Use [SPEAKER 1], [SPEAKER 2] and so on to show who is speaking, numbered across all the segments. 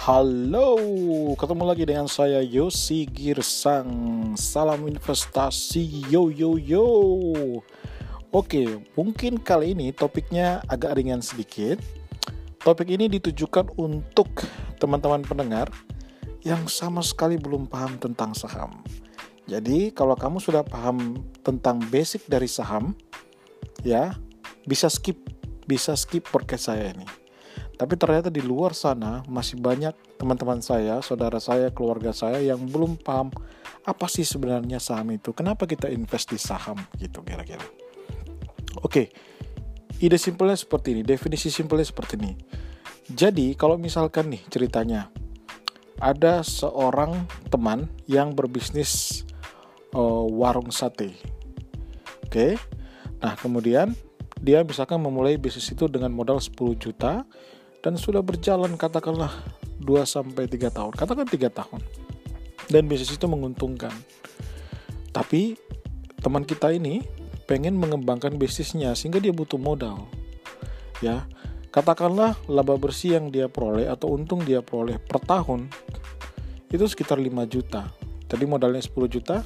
[SPEAKER 1] Halo, ketemu lagi dengan saya Yosi Girsang. Salam investasi, yo yo yo. Oke, mungkin kali ini topiknya agak ringan sedikit. Topik ini ditujukan untuk teman-teman pendengar yang sama sekali belum paham tentang saham. Jadi, kalau kamu sudah paham tentang basic dari saham, ya bisa skip, bisa skip podcast saya ini tapi ternyata di luar sana masih banyak teman-teman saya, saudara saya, keluarga saya yang belum paham apa sih sebenarnya saham itu. Kenapa kita invest di saham gitu kira-kira. Oke, ide simpelnya seperti ini, definisi simpelnya seperti ini. Jadi kalau misalkan nih ceritanya, ada seorang teman yang berbisnis uh, warung sate. Oke, nah kemudian dia misalkan memulai bisnis itu dengan modal 10 juta, dan sudah berjalan katakanlah 2 sampai 3 tahun, katakan 3 tahun. Dan bisnis itu menguntungkan. Tapi teman kita ini pengen mengembangkan bisnisnya sehingga dia butuh modal. Ya. Katakanlah laba bersih yang dia peroleh atau untung dia peroleh per tahun itu sekitar 5 juta. Tadi modalnya 10 juta,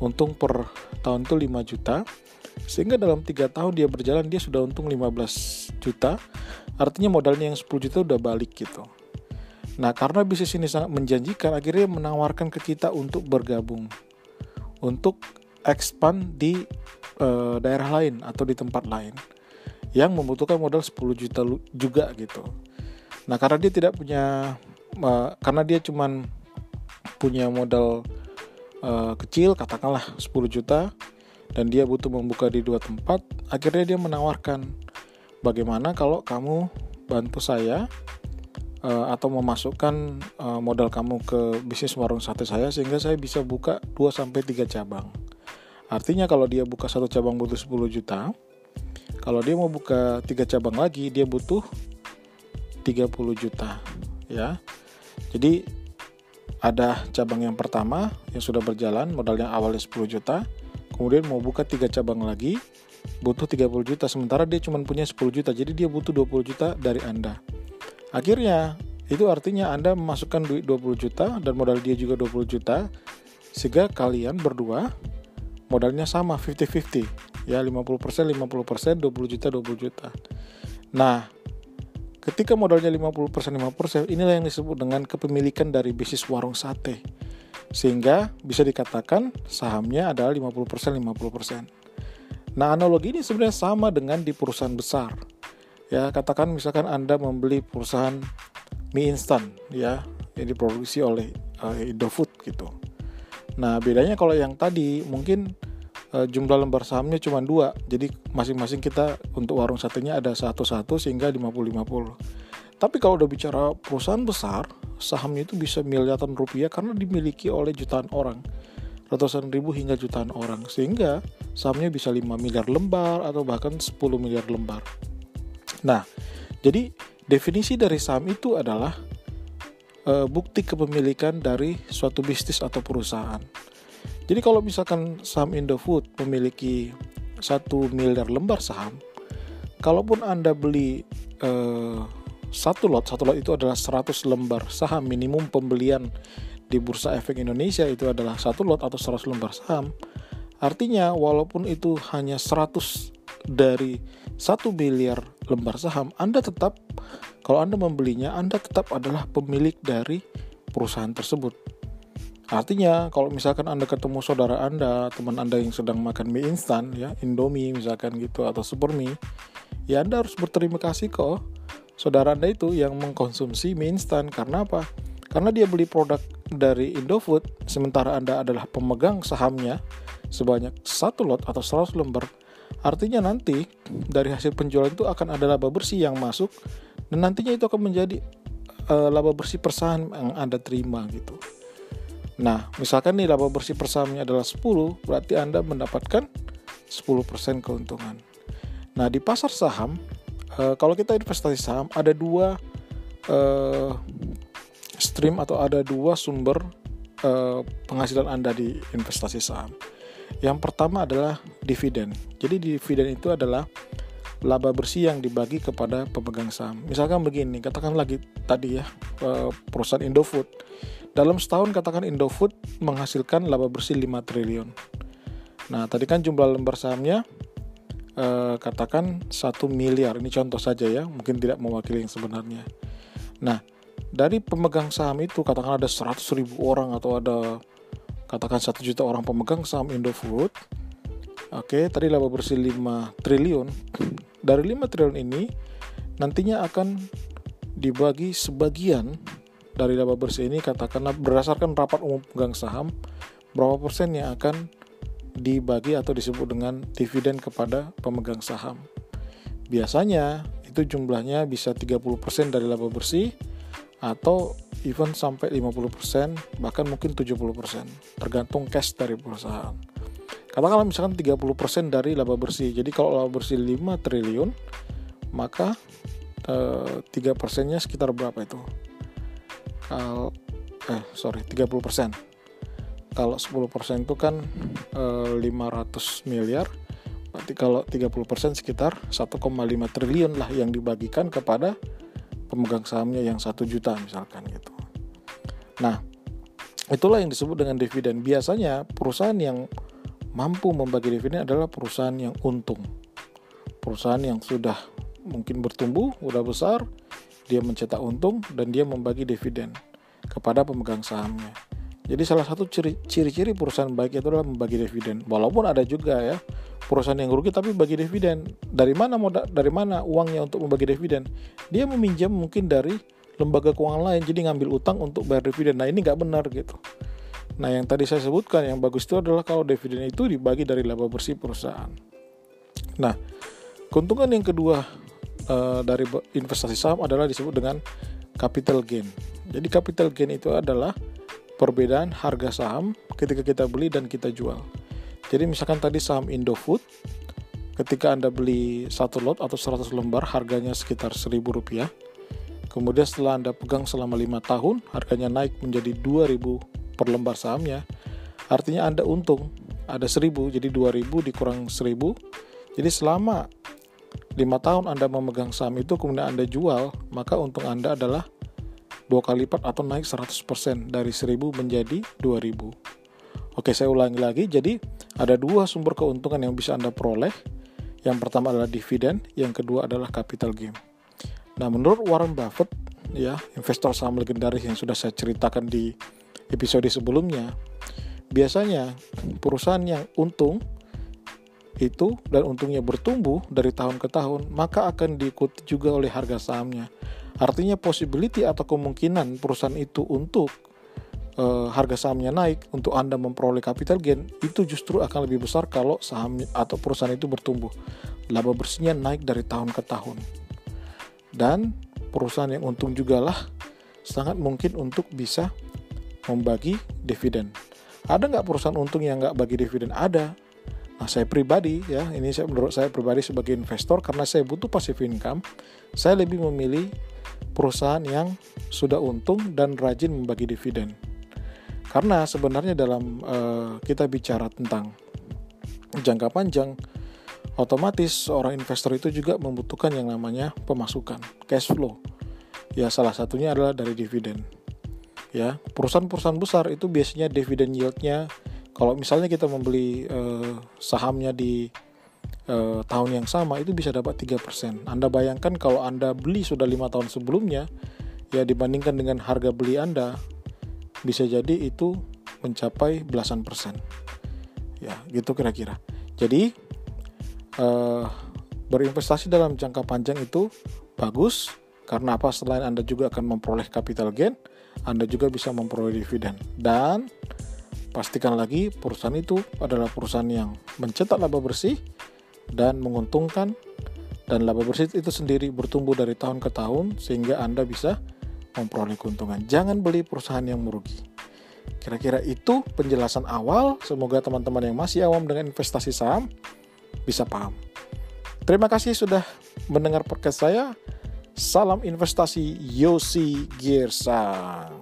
[SPEAKER 1] untung per tahun itu 5 juta. Sehingga dalam tiga tahun dia berjalan dia sudah untung 15 juta Artinya modalnya yang 10 juta udah balik gitu. Nah, karena bisnis ini sangat menjanjikan, akhirnya menawarkan ke kita untuk bergabung. Untuk expand di uh, daerah lain atau di tempat lain yang membutuhkan modal 10 juta juga gitu. Nah, karena dia tidak punya uh, karena dia cuman punya modal uh, kecil katakanlah 10 juta dan dia butuh membuka di dua tempat, akhirnya dia menawarkan bagaimana kalau kamu bantu saya uh, atau memasukkan uh, modal kamu ke bisnis warung sate saya sehingga saya bisa buka 2 sampai 3 cabang. Artinya kalau dia buka satu cabang butuh 10 juta, kalau dia mau buka tiga cabang lagi dia butuh 30 juta, ya. Jadi ada cabang yang pertama yang sudah berjalan modalnya awalnya 10 juta, kemudian mau buka tiga cabang lagi butuh 30 juta. Sementara dia cuma punya 10 juta jadi dia butuh 20 juta dari Anda. Akhirnya itu artinya Anda memasukkan duit 20 juta dan modal dia juga 20 juta sehingga kalian berdua modalnya sama 50-50 ya 50% 50% 20 juta 20 juta. Nah ketika modalnya 50% 50% inilah yang disebut dengan kepemilikan dari bisnis warung sate sehingga bisa dikatakan sahamnya adalah 50% 50% Nah, analogi ini sebenarnya sama dengan di perusahaan besar. Ya, katakan misalkan Anda membeli perusahaan mie instan ya yang diproduksi oleh uh, Indofood gitu. Nah, bedanya kalau yang tadi mungkin uh, jumlah lembar sahamnya cuma dua, jadi masing-masing kita untuk warung satenya ada satu-satu sehingga 50-50. Tapi kalau udah bicara perusahaan besar, sahamnya itu bisa miliaran rupiah karena dimiliki oleh jutaan orang ratusan ribu hingga jutaan orang sehingga sahamnya bisa 5 miliar lembar atau bahkan 10 miliar lembar. Nah, jadi definisi dari saham itu adalah e, bukti kepemilikan dari suatu bisnis atau perusahaan. Jadi kalau misalkan saham Indofood memiliki 1 miliar lembar saham, kalaupun Anda beli e, satu lot, satu lot itu adalah 100 lembar saham. Minimum pembelian di Bursa Efek Indonesia itu adalah satu lot atau 100 lembar saham, artinya walaupun itu hanya 100 dari 1 miliar lembar saham, Anda tetap kalau Anda membelinya, Anda tetap adalah pemilik dari perusahaan tersebut. Artinya, kalau misalkan Anda ketemu saudara Anda, teman Anda yang sedang makan mie instan, ya, Indomie misalkan gitu, atau Super Mie, ya Anda harus berterima kasih kok saudara Anda itu yang mengkonsumsi mie instan. Karena apa? Karena dia beli produk dari Indofood, sementara Anda adalah pemegang sahamnya sebanyak satu lot atau 100 lembar, artinya nanti dari hasil penjualan itu akan ada laba bersih yang masuk dan nantinya itu akan menjadi uh, laba bersih persahan yang Anda terima gitu. Nah, misalkan nih laba bersih persahamnya adalah 10, berarti Anda mendapatkan 10% keuntungan. Nah, di pasar saham, uh, kalau kita investasi saham ada dua uh, stream atau ada dua sumber uh, penghasilan Anda di investasi saham. Yang pertama adalah dividen. Jadi dividen itu adalah laba bersih yang dibagi kepada pemegang saham. Misalkan begini, katakan lagi tadi ya eh, perusahaan Indofood. Dalam setahun katakan Indofood menghasilkan laba bersih 5 triliun. Nah, tadi kan jumlah lembar sahamnya eh, katakan 1 miliar. Ini contoh saja ya, mungkin tidak mewakili yang sebenarnya. Nah, dari pemegang saham itu katakan ada 100 ribu orang atau ada katakan 1 juta orang pemegang saham Indofood. Oke, tadi laba bersih 5 triliun dari 5 triliun ini nantinya akan dibagi sebagian dari laba bersih ini katakanlah berdasarkan rapat umum pegang saham berapa persen yang akan dibagi atau disebut dengan dividen kepada pemegang saham. Biasanya itu jumlahnya bisa 30% dari laba bersih atau even sampai 50% bahkan mungkin 70% tergantung cash dari perusahaan. Katakanlah misalkan 30% dari laba bersih. Jadi kalau laba bersih 5 triliun maka eh, 3 persennya sekitar berapa itu? Kalau eh sorry 30 persen kalau 10 persen itu kan eh, 500 miliar berarti kalau 30 persen sekitar 1,5 triliun lah yang dibagikan kepada pemegang sahamnya yang satu juta misalkan gitu nah itulah yang disebut dengan dividen biasanya perusahaan yang mampu membagi dividen adalah perusahaan yang untung. Perusahaan yang sudah mungkin bertumbuh, sudah besar, dia mencetak untung dan dia membagi dividen kepada pemegang sahamnya. Jadi salah satu ciri-ciri perusahaan baik itu adalah membagi dividen. Walaupun ada juga ya perusahaan yang rugi tapi bagi dividen. Dari mana moda, dari mana uangnya untuk membagi dividen? Dia meminjam mungkin dari lembaga keuangan lain jadi ngambil utang untuk bayar dividen. Nah ini nggak benar gitu. Nah, yang tadi saya sebutkan yang bagus itu adalah kalau dividen itu dibagi dari laba bersih perusahaan. Nah, keuntungan yang kedua uh, dari investasi saham adalah disebut dengan capital gain. Jadi capital gain itu adalah perbedaan harga saham ketika kita beli dan kita jual. Jadi misalkan tadi saham Indofood ketika Anda beli satu lot atau 100 lembar harganya sekitar rp rupiah. Kemudian setelah Anda pegang selama lima tahun, harganya naik menjadi 2000 per lembar sahamnya artinya Anda untung ada 1000 jadi 2000 dikurang 1000 jadi selama 5 tahun Anda memegang saham itu kemudian Anda jual maka untung Anda adalah dua kali lipat atau naik 100% dari 1000 menjadi 2000 Oke saya ulangi lagi. Jadi ada dua sumber keuntungan yang bisa Anda peroleh. Yang pertama adalah dividen yang kedua adalah capital gain. Nah menurut Warren Buffett ya investor saham legendaris yang sudah saya ceritakan di episode sebelumnya, biasanya perusahaan yang untung itu dan untungnya bertumbuh dari tahun ke tahun, maka akan diikuti juga oleh harga sahamnya. Artinya possibility atau kemungkinan perusahaan itu untuk uh, harga sahamnya naik untuk Anda memperoleh capital gain itu justru akan lebih besar kalau saham atau perusahaan itu bertumbuh. Laba bersihnya naik dari tahun ke tahun. Dan perusahaan yang untung juga lah sangat mungkin untuk bisa membagi dividen. Ada nggak perusahaan untung yang nggak bagi dividen? Ada. Nah, saya pribadi ya, ini saya menurut saya pribadi sebagai investor karena saya butuh passive income, saya lebih memilih perusahaan yang sudah untung dan rajin membagi dividen. Karena sebenarnya dalam uh, kita bicara tentang jangka panjang, otomatis orang investor itu juga membutuhkan yang namanya pemasukan, cash flow. Ya salah satunya adalah dari dividen ya perusahaan-perusahaan besar itu biasanya dividen yieldnya kalau misalnya kita membeli uh, sahamnya di uh, tahun yang sama itu bisa dapat 3%. Anda bayangkan kalau Anda beli sudah lima tahun sebelumnya ya dibandingkan dengan harga beli Anda bisa jadi itu mencapai belasan persen. Ya, gitu kira-kira. Jadi uh, berinvestasi dalam jangka panjang itu bagus karena apa? Selain Anda juga akan memperoleh capital gain, anda juga bisa memperoleh dividen. Dan pastikan lagi perusahaan itu adalah perusahaan yang mencetak laba bersih dan menguntungkan dan laba bersih itu sendiri bertumbuh dari tahun ke tahun sehingga Anda bisa memperoleh keuntungan. Jangan beli perusahaan yang merugi. Kira-kira itu penjelasan awal. Semoga teman-teman yang masih awam dengan investasi saham bisa paham. Terima kasih sudah mendengar podcast saya. Salam investasi Yosi Girsa.